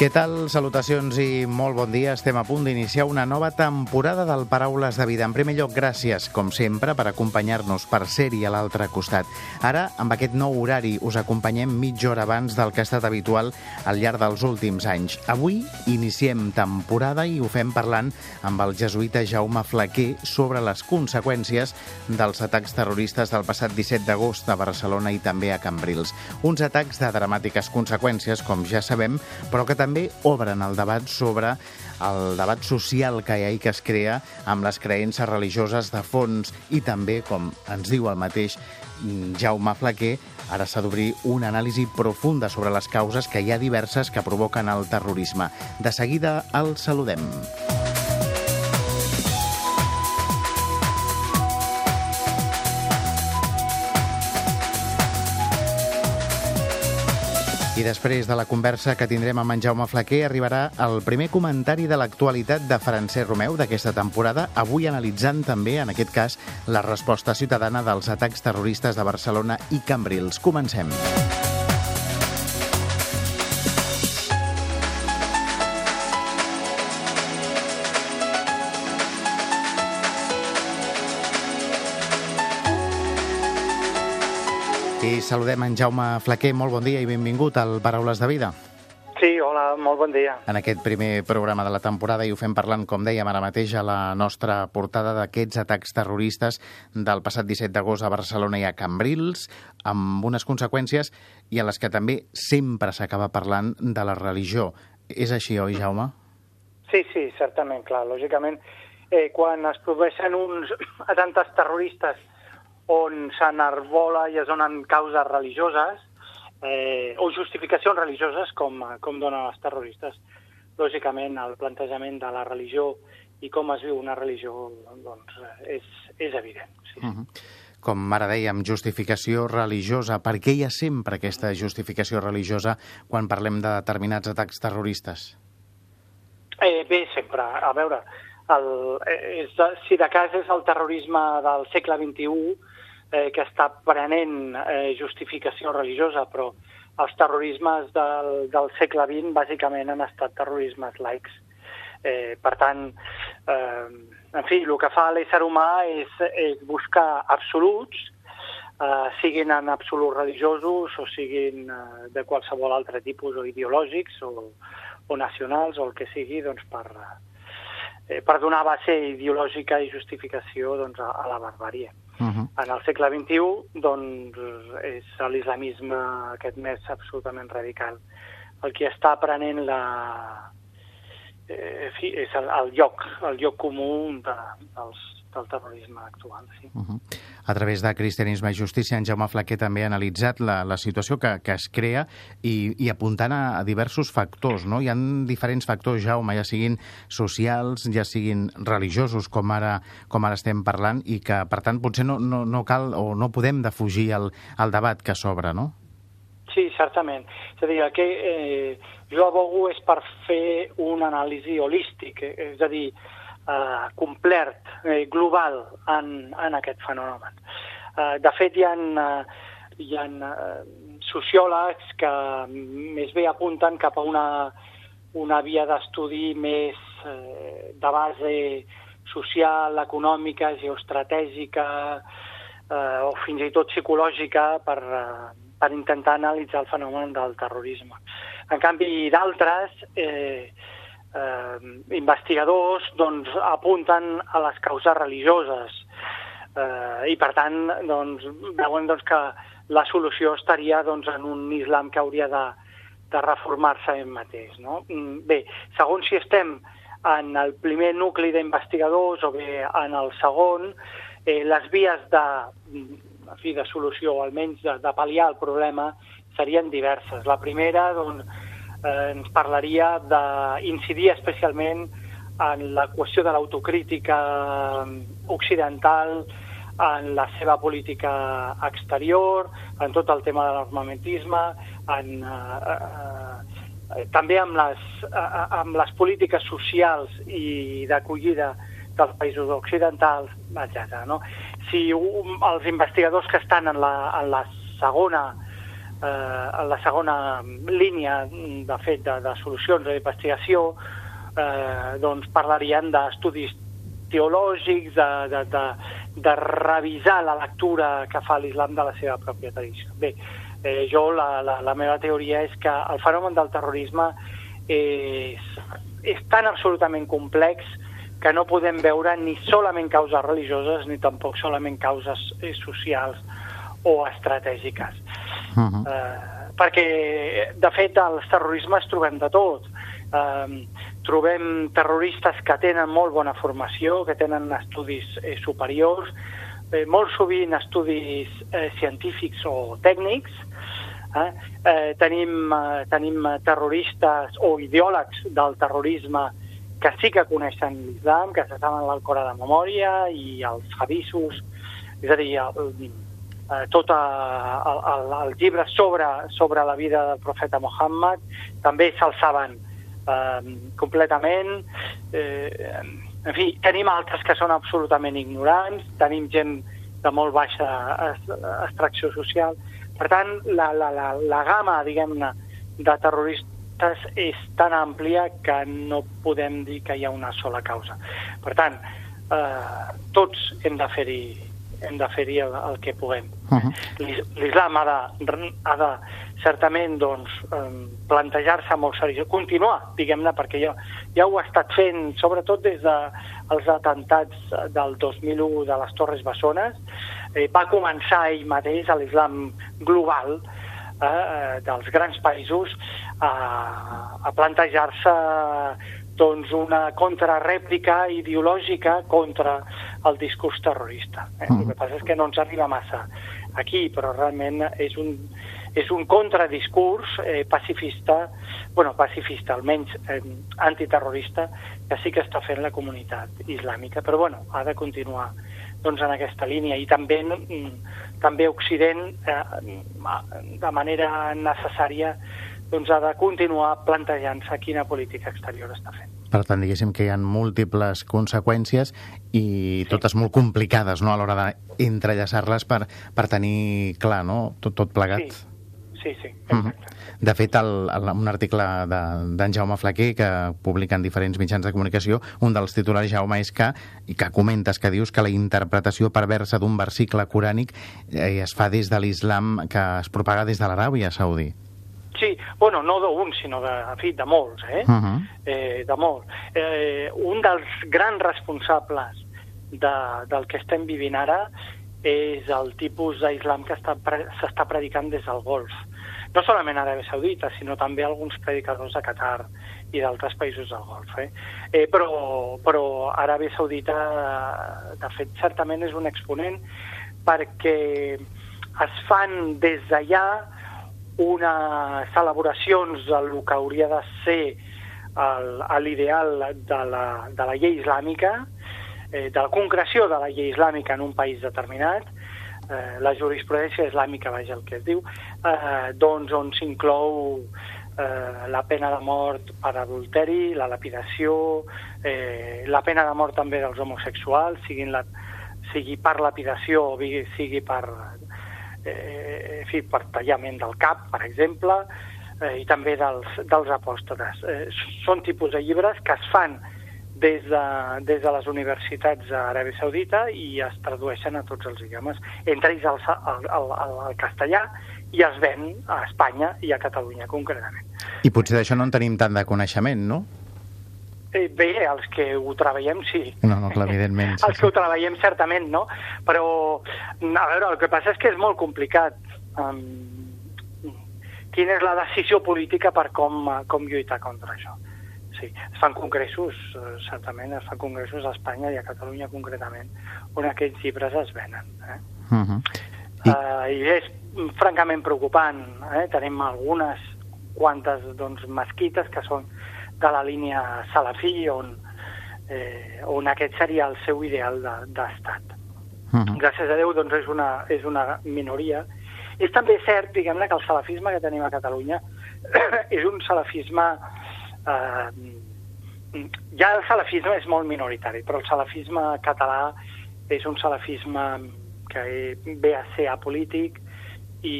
Què tal? Salutacions i molt bon dia. Estem a punt d'iniciar una nova temporada del Paraules de Vida. En primer lloc, gràcies, com sempre, per acompanyar-nos per ser-hi a l'altre costat. Ara, amb aquest nou horari, us acompanyem mitja hora abans del que ha estat habitual al llarg dels últims anys. Avui iniciem temporada i ho fem parlant amb el jesuïta Jaume Flaquer sobre les conseqüències dels atacs terroristes del passat 17 d'agost a Barcelona i també a Cambrils. Uns atacs de dramàtiques conseqüències, com ja sabem, però que també també obren el debat sobre el debat social que hi ha i que es crea amb les creences religioses de fons i també, com ens diu el mateix Jaume Flaquer, ara s'ha d'obrir una anàlisi profunda sobre les causes que hi ha diverses que provoquen el terrorisme. De seguida el saludem. I després de la conversa que tindrem amb en Jaume Flaquer arribarà el primer comentari de l'actualitat de Francesc Romeu d'aquesta temporada, avui analitzant també, en aquest cas, la resposta ciutadana dels atacs terroristes de Barcelona i Cambrils. Comencem. Comencem. I saludem en Jaume Flaquer. Molt bon dia i benvingut al Paraules de Vida. Sí, hola, molt bon dia. En aquest primer programa de la temporada i ho fem parlant, com dèiem ara mateix, a la nostra portada d'aquests atacs terroristes del passat 17 d'agost a Barcelona i a Cambrils, amb unes conseqüències i a les que també sempre s'acaba parlant de la religió. És així, oi, Jaume? Sí, sí, certament, clar. Lògicament, eh, quan es produeixen uns atemptats terroristes on s'enarbola i es donen causes religioses eh, o justificacions religioses com, com donen els terroristes. Lògicament, el plantejament de la religió i com es viu una religió doncs, és, és evident. Sí. Uh -huh. Com ara dèiem, justificació religiosa. Per què hi ha sempre aquesta justificació religiosa quan parlem de determinats atacs terroristes? Eh, bé, sempre. A veure, el, eh, és, si de cas és el terrorisme del segle XXI, eh, que està prenent eh, justificació religiosa, però els terrorismes del, del segle XX bàsicament han estat terrorismes laics. Eh, per tant, eh, en fi, el que fa l'ésser humà és, és buscar absoluts, eh, siguin en absolut religiosos o siguin eh, de qualsevol altre tipus o ideològics o, o nacionals o el que sigui, doncs per, eh, per donar base ideològica i justificació doncs, a, a la barbària. Uh -huh. En el segle XXI, doncs, és l'islamisme aquest més absolutament radical el que està prenent la... Eh, fi, és el, el lloc, el lloc comú de, dels, del terrorisme actual. Sí. Uh -huh a través de Cristianisme i Justícia, en Jaume Flaquer també ha analitzat la, la situació que, que es crea i, i apuntant a, a diversos factors. No? Hi ha diferents factors, Jaume, ja siguin socials, ja siguin religiosos, com ara, com ara estem parlant, i que, per tant, potser no, no, no cal o no podem defugir el, el debat que s'obre, no? Sí, certament. És a dir, que eh, jo abogo és per fer una anàlisi holístic, eh? és a dir, eh, complet, eh, global en, en aquest fenomen. Eh, de fet, hi ha, eh, hi ha eh, sociòlegs que més bé apunten cap a una, una via d'estudi més eh, de base social, econòmica, geoestratègica eh, o fins i tot psicològica per, eh, per intentar analitzar el fenomen del terrorisme. En canvi, d'altres eh, eh, investigadors doncs, apunten a les causes religioses eh, i per tant doncs, veuen doncs, que la solució estaria doncs, en un islam que hauria de, de reformar-se ell mateix. No? Mm, bé, segons si estem en el primer nucli d'investigadors o bé en el segon, eh, les vies de, fi, de solució, o almenys de, de pal·liar el problema, serien diverses. La primera, doncs, eh, ens parlaria d'incidir especialment en la qüestió de l'autocrítica occidental, en la seva política exterior, en tot el tema de l'armamentisme, en, eh, eh, eh, també amb les, eh, amb les polítiques socials i d'acollida dels països occidentals, etc. No? Si un, els investigadors que estan en la, en la segona eh, en la segona línia, de fet, de, de solucions d'investigació, eh, doncs parlarien d'estudis teològics, de, de, de, de revisar la lectura que fa l'islam de la seva pròpia tradició. Bé, eh, jo la, la, la meva teoria és que el fenomen del terrorisme és, és tan absolutament complex que no podem veure ni solament causes religioses ni tampoc solament causes eh, socials o estratègiques. Uh -huh. eh, perquè, de fet, als terrorismes trobem de tot. Eh, trobem terroristes que tenen molt bona formació, que tenen estudis eh, superiors, eh, molt sovint estudis eh, científics o tècnics, eh? Eh, tenim, eh, tenim terroristes o ideòlegs del terrorisme que sí que coneixen l'islam, que se saben l'Alcorà de memòria i els hadissos, és a dir, el, eh, tot el, el, el llibre sobre, sobre la vida del profeta Muhammad, també se'l saben eh, completament. Eh, en fi, tenim altres que són absolutament ignorants, tenim gent de molt baixa extracció social. Per tant, la, la, la, la gamma, diguem-ne, de terroristes és tan àmplia que no podem dir que hi ha una sola causa. Per tant, eh, tots hem de fer-hi hem de fer-hi el, el que puguem. Uh -huh. L'islam ha de, ha de certament doncs, plantejar-se molt seriós, continuar, diguem-ne, perquè ja, ja ho ha estat fent, sobretot des dels de, atentats del 2001 de les Torres Bessones, eh, va començar ell mateix a l'islam global eh, eh dels grans països a, a plantejar-se doncs, una contrarèplica ideològica contra el discurs terrorista. Eh? Mm. El que passa és que no ens arriba massa aquí, però realment és un, és un contradiscurs eh, pacifista, bueno, pacifista, almenys eh, antiterrorista, que sí que està fent la comunitat islàmica, però bueno, ha de continuar doncs, en aquesta línia i també, mm, també Occident eh, de manera necessària doncs, ha de continuar plantejant-se quina política exterior està fent. Per tant, diguéssim que hi ha múltiples conseqüències i sí. totes molt complicades no? a l'hora d'entrellaçar-les per, per tenir clar no? tot, tot plegat. Sí, sí, sí exacte. Mm. De fet, el, el, un article d'en de, Jaume Flaquer que publica en diferents mitjans de comunicació, un dels titulars, Jaume, és que, i que comentes, que dius que la interpretació perversa d'un versicle corànic eh, es fa des de l'islam que es propaga des de l'Aràbia Saudí. Sí, bueno, no d'un, sinó de, en fi, de molts, eh? Uh -huh. eh de molts. Eh, un dels grans responsables de, del que estem vivint ara és el tipus d'islam que s'està predicant des del Golf. No solament a Aràbia Saudita, sinó també alguns predicadors de Qatar i d'altres països del Golf. Eh? Eh, però, però Aràbia Saudita, de fet, certament és un exponent perquè es fan des d'allà unes celebracions del que hauria de ser l'ideal de, la, de la llei islàmica, eh, de la concreció de la llei islàmica en un país determinat, eh, la jurisprudència islàmica, vaja el que es diu, eh, doncs on s'inclou eh, la pena de mort per adulteri, la lapidació, eh, la pena de mort també dels homosexuals, siguin la, sigui per lapidació o sigui per eh, en fi, per tallament del cap, per exemple, eh, i també dels, dels apòstoles. Eh, són tipus de llibres que es fan des de, des de les universitats d'Aràbia Saudita i es tradueixen a tots els idiomes, entre ells el, el, el, el, el castellà, i es ven a Espanya i a Catalunya concretament. I potser d'això no en tenim tant de coneixement, no? Eh, bé, els que ho treballem, sí. No, no, clar, evidentment. Sí, els que ho treballem, certament, no? Però, a veure, el que passa és que és molt complicat. Um, quina és la decisió política per com, com lluitar contra això? Sí, es fan congressos, eh, certament, es fan congressos a Espanya i a Catalunya concretament, on aquests llibres es venen. Eh? Uh -huh. I... Uh, I és francament preocupant. Eh? Tenim algunes quantes doncs, mesquites que són de la línia salafí, on, eh, on aquest seria el seu ideal d'estat. De, uh -huh. Gràcies a Déu, doncs, és una, és una minoria És també cert, diguem-ne, que el salafisme que tenim a Catalunya és un salafisme... Eh, ja el salafisme és molt minoritari, però el salafisme català és un salafisme que ve a ser apolític i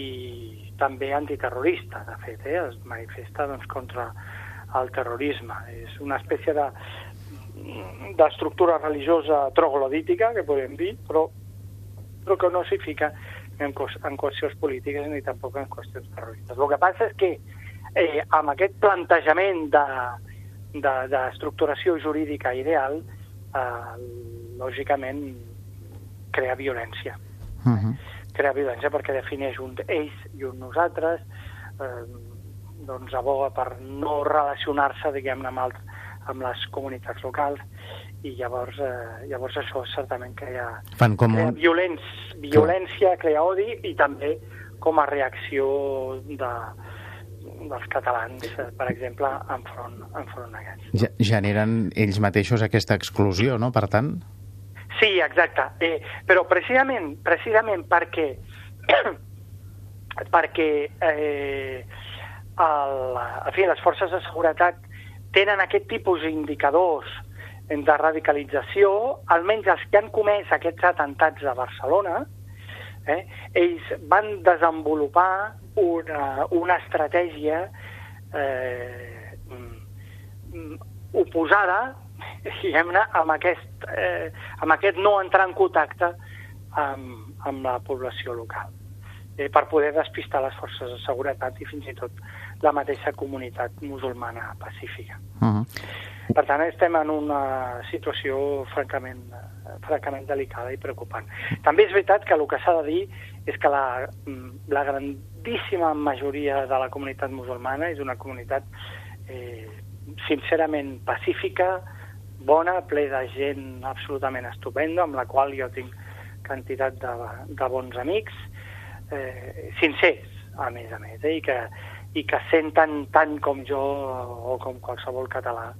també antiterrorista, de fet, eh? es manifesta doncs, contra el terrorisme. És una espècie de d'estructura religiosa troglodítica, que podem dir, però, però que no s'hi fica en, en qüestions polítiques ni tampoc en qüestions terroristes. El que passa és que eh, amb aquest plantejament d'estructuració de, de, jurídica ideal, eh, lògicament crea violència. Uh -huh. Crea violència perquè defineix un ells i un nosaltres, eh, doncs aboga per no relacionar-se, diguem-ne, amb, amb les comunitats locals, i llavors, eh, llavors això certament crea, Fan com crea un... violents, violència, crea odi i també com a reacció de, dels catalans, per exemple, enfront, enfront a aquests. Ja, generen ells mateixos aquesta exclusió, no?, per tant? Sí, exacte. Eh, però precisament, precisament perquè perquè eh, el, en fi, les forces de seguretat tenen aquest tipus d'indicadors de radicalització, almenys els que han comès aquests atentats a Barcelona, eh, ells van desenvolupar una, una estratègia eh, oposada diguem-ne, amb, aquest, eh, amb aquest no entrar en contacte amb, amb la població local eh, per poder despistar les forces de seguretat i fins i tot la mateixa comunitat musulmana pacífica. Uh -huh. Per tant, estem en una situació francament, francament delicada i preocupant. També és veritat que el que s'ha de dir és que la, la grandíssima majoria de la comunitat musulmana és una comunitat eh, sincerament pacífica, bona, ple de gent absolutament estupenda, amb la qual jo tinc quantitat de, de bons amics, eh, sincers, a més a més, eh, i, que, i que senten tant com jo o com qualsevol català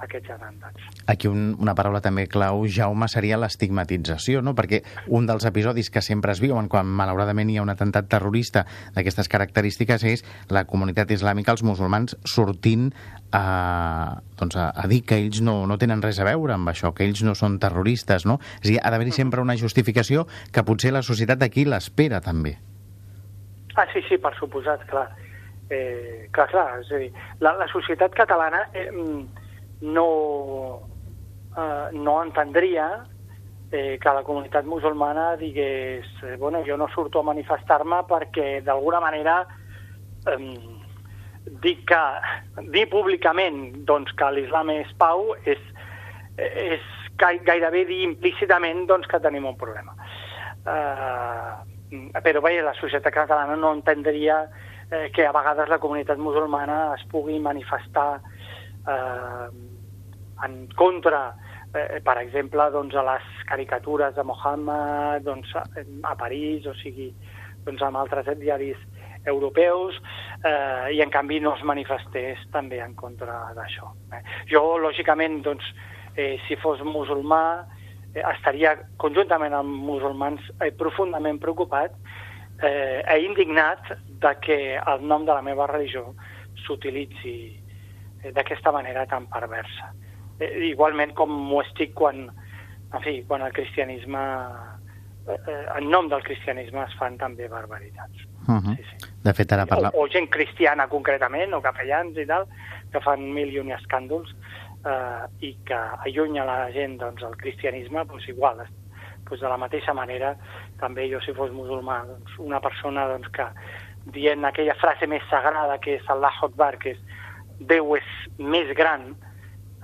aquests atemptats. Aquí un, una paraula també clau, Jaume, seria l'estigmatització, no? perquè un dels episodis que sempre es viuen quan malauradament hi ha un atemptat terrorista d'aquestes característiques és la comunitat islàmica, els musulmans, sortint a, doncs a, a dir que ells no, no tenen res a veure amb això, que ells no són terroristes, no? És a dir, ha d'haver-hi sempre una justificació que potser la societat d'aquí l'espera també. Ah, sí, sí, per suposat, clar. Eh, clar, clar, és a dir, la, la societat catalana eh, no, eh, no entendria eh, que la comunitat musulmana digués eh, bueno, jo no surto a manifestar-me perquè d'alguna manera eh, dic que dir públicament doncs, que l'islam és pau és, és gairebé dir implícitament doncs, que tenim un problema. Eh, però bé, la societat catalana no entendria eh, que a vegades la comunitat musulmana es pugui manifestar eh, en contra, eh, per exemple, doncs, a les caricatures de Mohammed doncs, a París, o sigui, doncs, amb altres diaris europeus, eh, i en canvi no es manifestés també en contra d'això. Eh. Jo, lògicament, doncs, eh, si fos musulmà, eh, estaria conjuntament amb musulmans eh, profundament preocupat eh, e indignat de que el nom de la meva religió s'utilitzi eh, d'aquesta manera tan perversa eh, igualment com ho estic quan, en fi, quan el cristianisme, eh, eh, en nom del cristianisme es fan també barbaritats. Uh -huh. sí, sí. De fet, ara parla... O, o gent cristiana concretament, o capellans i tal, que fan mil i un escàndols eh, i que allunya la gent doncs, el cristianisme, doncs igual, doncs de la mateixa manera, també jo si fos musulmà, doncs, una persona doncs, que dient aquella frase més sagrada que és Allah Akbar, que és Déu és més gran,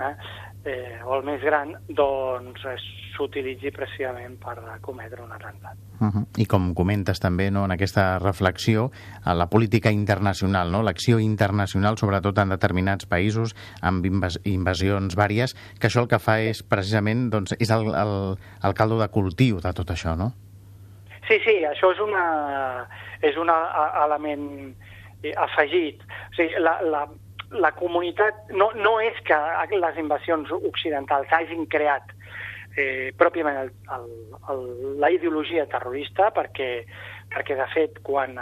eh, eh, o el més gran, doncs s'utilitzi precisament per cometre un atemptat. Uh -huh. I com comentes també no, en aquesta reflexió, a la política internacional, no? l'acció internacional, sobretot en determinats països, amb invas invasions vàries, que això el que fa és precisament doncs, és el, el, el caldo de cultiu de tot això, no? Sí, sí, això és, una, és un element afegit. O sigui, la, la, la comunitat... No, no és que les invasions occidentals hagin creat eh, pròpiament el, el, el, la ideologia terrorista, perquè, perquè de fet quan,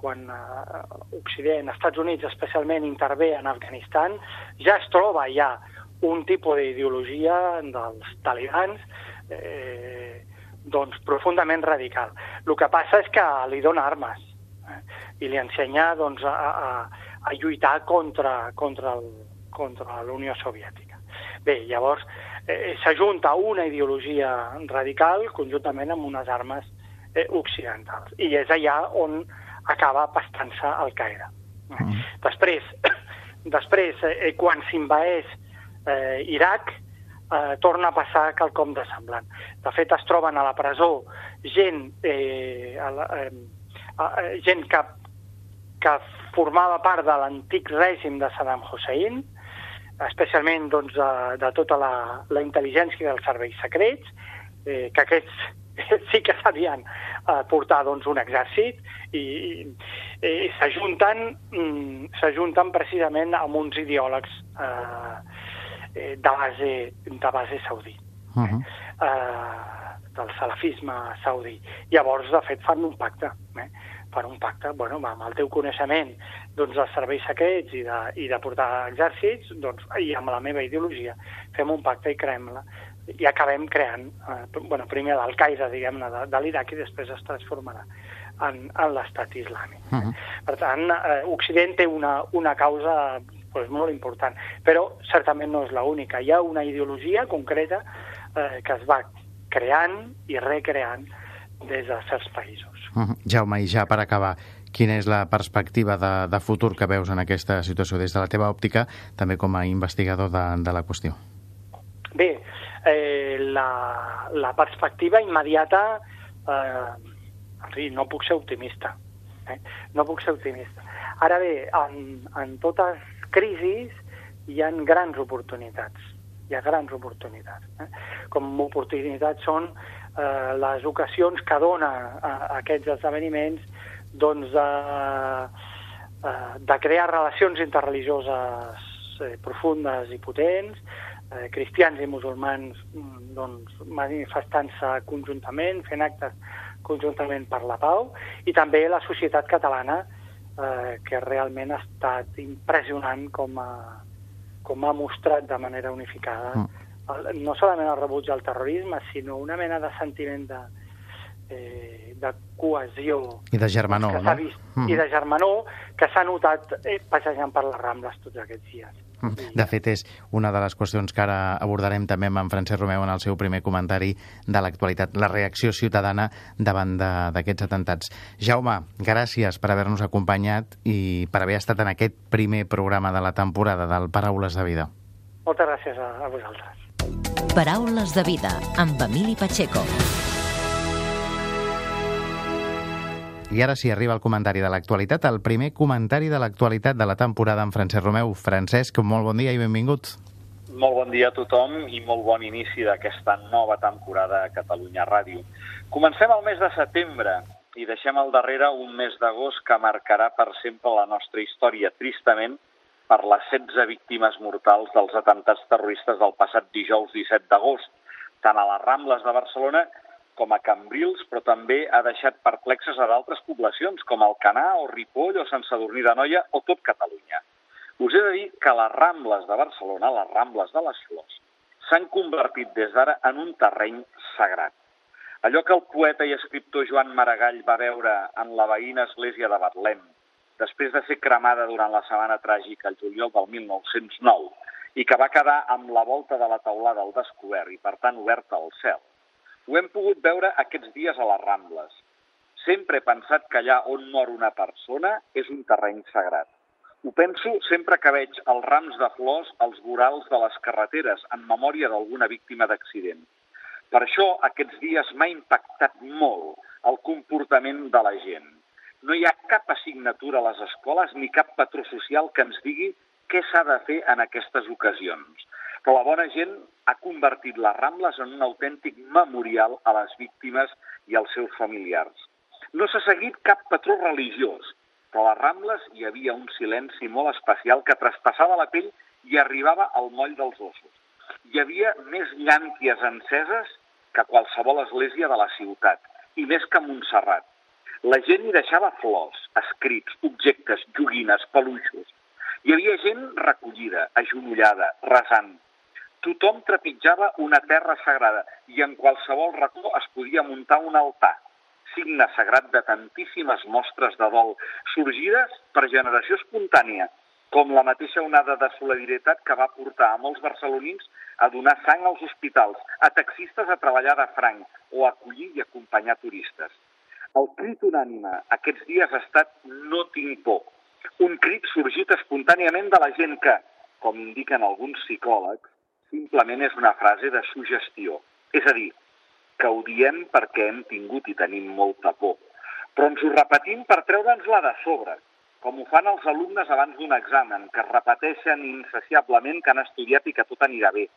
quan eh, Occident, Estats Units especialment, intervé en Afganistan, ja es troba ja un tipus d'ideologia dels talibans eh, doncs profundament radical. El que passa és que li dona armes eh, i li ensenya doncs, a, a, a lluitar contra, contra, el, contra la Unió Soviètica. Bé, llavors eh, s'ajunta una ideologia radical conjuntament amb unes armes eh, occidentals. I és allà on acaba pastant-se al Caire. Mm. Després, després eh, quan s'invaeix eh, Iraq, eh, torna a passar quelcom de semblant. De fet, es troben a la presó gent, eh, a la, eh, eh, gent que, que formava part de l'antic règim de Saddam Hussein, especialment doncs, de, de tota la, la intel·ligència dels serveis secrets, eh, que aquests sí que sabien eh, portar doncs, un exèrcit i, i, i s'ajunten mm, s'ajunten precisament amb uns ideòlegs eh, eh de base, de base saudí. Uh -huh. eh, del salafisme saudí. Llavors, de fet, fan un pacte. Eh? Fan un pacte, bueno, amb el teu coneixement doncs, dels serveis secrets i de, i de portar exèrcits, doncs, i amb la meva ideologia, fem un pacte i creem-la i acabem creant, eh, bueno, primer l'Al-Qaeda, diguem-ne, de, de l'Iraq i després es transformarà en, en l'estat islàmic. Uh -huh. Per tant, eh, Occident té una, una causa pues, molt important, però certament no és l'única. Hi ha una ideologia concreta eh, que es va creant i recreant des de certs països. Uh -huh. Jaume, i ja per acabar, quina és la perspectiva de, de futur que veus en aquesta situació des de la teva òptica, també com a investigador de, de la qüestió? Bé, eh, la, la perspectiva immediata, eh, en fi, no puc ser optimista. Eh? No puc ser optimista. Ara bé, en, en totes crisis hi ha grans oportunitats. Hi ha grans oportunitats. Eh? Com oportunitats són eh, les ocasions que dona a, a aquests esdeveniments doncs, eh, eh, de crear relacions interreligioses eh, profundes i potents, eh, cristians i musulmans mm, doncs, manifestant-se conjuntament, fent actes conjuntament per la pau, i també la societat catalana, eh, que realment ha estat impressionant com a, com ha mostrat de manera unificada mm. El, no solament el rebuig al terrorisme, sinó una mena de sentiment de, eh, de cohesió. I de germanor, no? Vist, mm. I de germanor que s'ha notat eh, passejant per les Rambles tots aquests dies. De fet, és una de les qüestions que ara abordarem també amb en Francesc Romeu en el seu primer comentari de l'actualitat, la reacció ciutadana davant d'aquests atentats. Jaume, gràcies per haver-nos acompanyat i per haver estat en aquest primer programa de la temporada del Paraules de Vida. Moltes gràcies a, a vosaltres. Paraules de Vida, amb Emili Pacheco. I ara sí, arriba el comentari de l'actualitat, el primer comentari de l'actualitat de la temporada amb Francesc Romeu. Francesc, molt bon dia i benvingut. Molt bon dia a tothom i molt bon inici d'aquesta nova temporada a Catalunya Ràdio. Comencem el mes de setembre i deixem al darrere un mes d'agost que marcarà per sempre la nostra història, tristament, per les 16 víctimes mortals dels atentats terroristes del passat dijous 17 d'agost, tant a les Rambles de Barcelona com a Cambrils, però també ha deixat perplexes a d'altres poblacions, com Alcanar o Ripoll o Sant Sadurní de Noia o tot Catalunya. Us he de dir que les Rambles de Barcelona, les Rambles de les Flors, s'han convertit des d'ara en un terreny sagrat. Allò que el poeta i escriptor Joan Maragall va veure en la veïna església de Betlem, després de ser cremada durant la setmana tràgica el juliol del 1909, i que va quedar amb la volta de la taulada al descobert i, per tant, oberta al cel, ho hem pogut veure aquests dies a les Rambles. Sempre he pensat que allà on mor una persona és un terreny sagrat. Ho penso sempre que veig els rams de flors als vorals de les carreteres en memòria d'alguna víctima d'accident. Per això aquests dies m'ha impactat molt el comportament de la gent. No hi ha cap assignatura a les escoles ni cap patró social que ens digui què s'ha de fer en aquestes ocasions. Però la bona gent ha convertit les Rambles en un autèntic memorial a les víctimes i als seus familiars. No s'ha seguit cap patró religiós, però a les Rambles hi havia un silenci molt especial que traspassava la pell i arribava al moll dels ossos. Hi havia més llànties enceses que qualsevol església de la ciutat, i més que Montserrat. La gent hi deixava flors, escrits, objectes, joguines, peluixos. Hi havia gent recollida, agenollada, resant. Tothom trepitjava una terra sagrada i en qualsevol racó es podia muntar un altar, signe sagrat de tantíssimes mostres de dol, sorgides per generació espontània, com la mateixa onada de solidaritat que va portar a molts barcelonins a donar sang als hospitals, a taxistes a treballar de franc o a acollir i acompanyar turistes. El crit unànime aquests dies ha estat no tinc por. Un crit sorgit espontàniament de la gent que, com indiquen alguns psicòlegs, simplement és una frase de sugestió. És a dir, que ho diem perquè hem tingut i tenim molta por. Però ens ho repetim per treure'ns-la de sobre, com ho fan els alumnes abans d'un examen, que es repeteixen insaciablement que han estudiat i que tot anirà bé,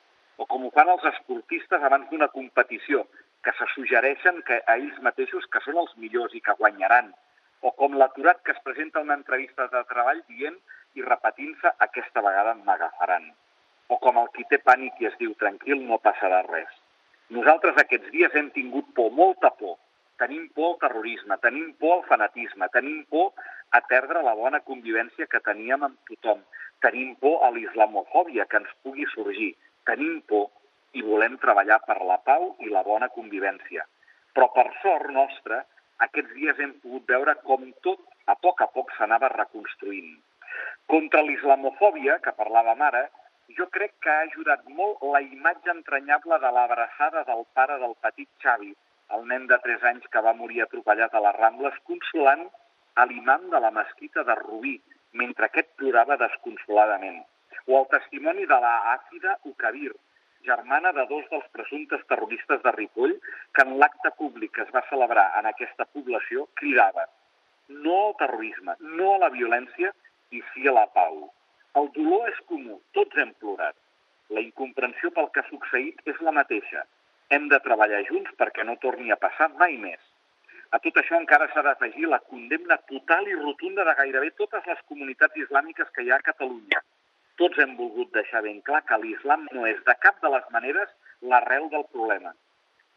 o com ho fan els esportistes abans d'una competició, que se suggereixen que a ells mateixos que són els millors i que guanyaran, o com l'aturat que es presenta a una entrevista de treball dient i repetint-se aquesta vegada m'agafaran, o com el qui té pànic i es diu tranquil no passarà res. Nosaltres aquests dies hem tingut por, molta por, tenim por al terrorisme, tenim por al fanatisme, tenim por a perdre la bona convivència que teníem amb tothom. Tenim por a l'islamofòbia que ens pugui sorgir. Tenim por i volem treballar per la pau i la bona convivència. Però per sort nostra, aquests dies hem pogut veure com tot a poc a poc s'anava reconstruint. Contra l'islamofòbia, que parlàvem ara, jo crec que ha ajudat molt la imatge entranyable de l'abraçada del pare del petit Xavi, el nen de 3 anys que va morir atropellat a les Rambles, consolant a l'imam de la mesquita de Rubí, mentre aquest plorava desconsoladament. O el testimoni de la àcida Ukabir, germana de dos dels presumptes terroristes de Ripoll, que en l'acte públic que es va celebrar en aquesta població cridava no al terrorisme, no a la violència i sí a la pau. El dolor és comú, tots hem plorat. La incomprensió pel que ha succeït és la mateixa. Hem de treballar junts perquè no torni a passar mai més. A tot això encara s'ha d'afegir la condemna total i rotunda de gairebé totes les comunitats islàmiques que hi ha a Catalunya. Tots hem volgut deixar ben clar que l'islam no és de cap de les maneres l'arrel del problema.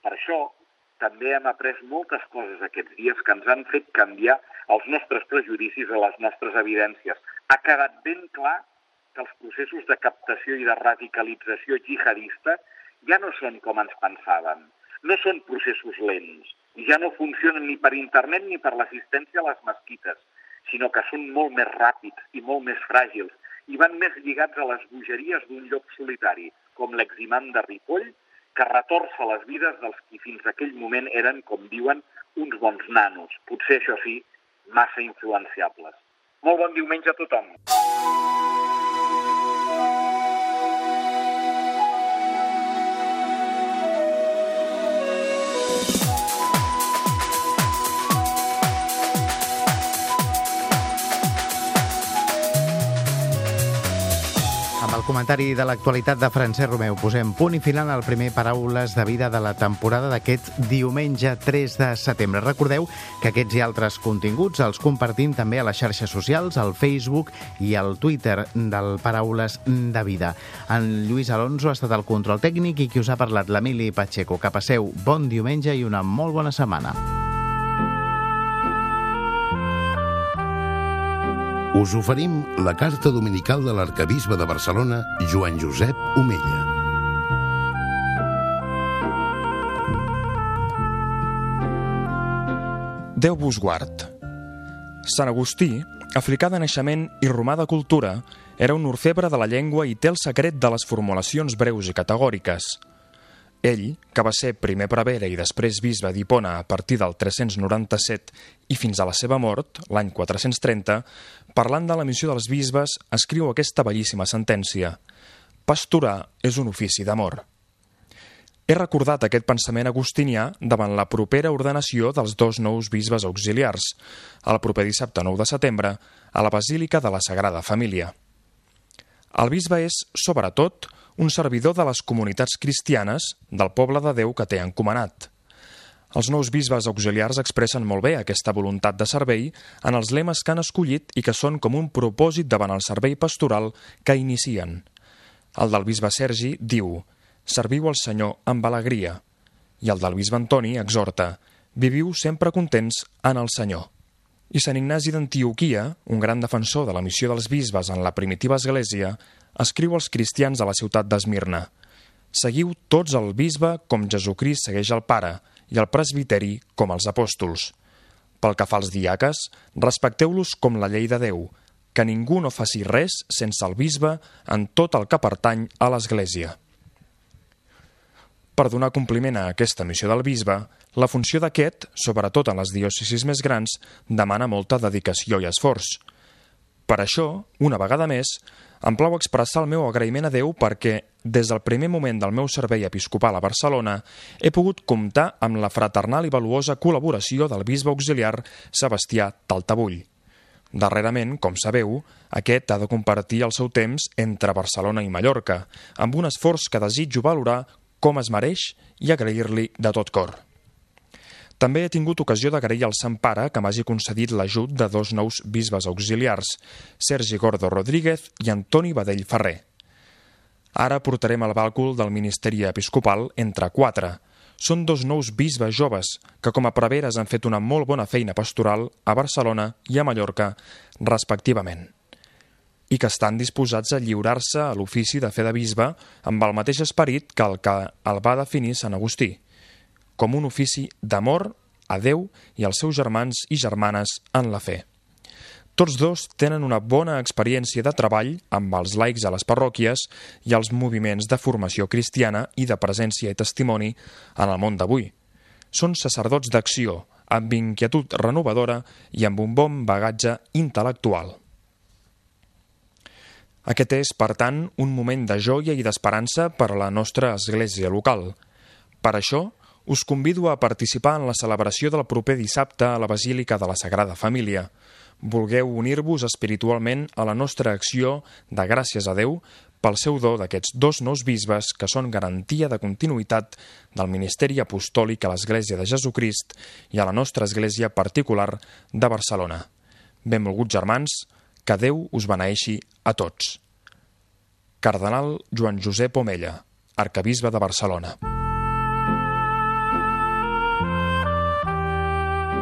Per això, també hem après moltes coses aquests dies que ens han fet canviar els nostres prejudicis a les nostres evidències. Ha quedat ben clar que els processos de captació i de radicalització jihadista ja no són com ens pensàvem. No són processos lents, i ja no funcionen ni per internet ni per l'assistència a les mesquites, sinó que són molt més ràpids i molt més fràgils i van més lligats a les bogeries d'un llop solitari, com l'eximam de Ripoll, que retorça les vides dels qui fins aquell moment eren, com diuen, uns bons nanos, potser això sí, massa influenciables. Molt bon diumenge a tothom. El comentari de l'actualitat de Francesc Romeu posem punt i final al primer Paraules de Vida de la temporada d'aquest diumenge 3 de setembre. Recordeu que aquests i altres continguts els compartim també a les xarxes socials, al Facebook i al Twitter del Paraules de Vida. En Lluís Alonso ha estat el control tècnic i qui us ha parlat, l'Emili Pacheco. Que passeu bon diumenge i una molt bona setmana. Us oferim la carta dominical de l'arcabisbe de Barcelona, Joan Josep Omella. Déu vos guard. Sant Agustí, africà de naixement i romà de cultura, era un orfebre de la llengua i té el secret de les formulacions breus i categòriques – ell, que va ser primer prevere i després bisbe d'Hipona a partir del 397 i fins a la seva mort, l'any 430, parlant de la missió dels bisbes, escriu aquesta bellíssima sentència. Pasturar és un ofici d'amor. He recordat aquest pensament agustinià davant la propera ordenació dels dos nous bisbes auxiliars, el proper dissabte 9 de setembre, a la Basílica de la Sagrada Família. El bisbe és, sobretot, un servidor de les comunitats cristianes del poble de Déu que té encomanat. Els nous bisbes auxiliars expressen molt bé aquesta voluntat de servei en els lemes que han escollit i que són com un propòsit davant el servei pastoral que inicien. El del bisbe Sergi diu «Serviu al Senyor amb alegria» i el del bisbe Antoni exhorta viviu sempre contents en el Senyor. I Sant Ignasi d'Antioquia, un gran defensor de la missió dels bisbes en la primitiva església, escriu als cristians de la ciutat d'Esmirna Seguiu tots el bisbe com Jesucrist segueix el pare i el presbiteri com els apòstols. Pel que fa als diaques, respecteu-los com la llei de Déu, que ningú no faci res sense el bisbe en tot el que pertany a l'Església. Per donar compliment a aquesta missió del bisbe, la funció d'aquest, sobretot en les diòcesis més grans, demana molta dedicació i esforç. Per això, una vegada més, em plau expressar el meu agraïment a Déu perquè, des del primer moment del meu servei episcopal a Barcelona, he pogut comptar amb la fraternal i valuosa col·laboració del bisbe auxiliar Sebastià Taltabull. Darrerament, com sabeu, aquest ha de compartir el seu temps entre Barcelona i Mallorca, amb un esforç que desitjo valorar com es mereix i agrair-li de tot cor. També he tingut ocasió d'agrair al Sant Pare que m'hagi concedit l'ajut de dos nous bisbes auxiliars, Sergi Gordo Rodríguez i Antoni Badell Ferrer. Ara portarem el bàlcul del Ministeri Episcopal entre quatre. Són dos nous bisbes joves que com a preveres han fet una molt bona feina pastoral a Barcelona i a Mallorca, respectivament i que estan disposats a lliurar-se a l'ofici de fer de bisbe amb el mateix esperit que el que el va definir Sant Agustí, com un ofici d'amor a Déu i als seus germans i germanes en la fe. Tots dos tenen una bona experiència de treball amb els laics a les parròquies i els moviments de formació cristiana i de presència i testimoni en el món d'avui. Són sacerdots d'acció, amb inquietud renovadora i amb un bon bagatge intel·lectual. Aquest és, per tant, un moment de joia i d'esperança per a la nostra església local. Per això, us convido a participar en la celebració del proper dissabte a la Basílica de la Sagrada Família. Vulgueu unir-vos espiritualment a la nostra acció de gràcies a Déu pel seu do d'aquests dos nous bisbes que són garantia de continuïtat del ministeri apostòlic a l'Església de Jesucrist i a la nostra església particular de Barcelona. Benvolguts germans, que Déu us beneeixi a tots. Cardenal Joan Josep Omella, arcabisbe de Barcelona.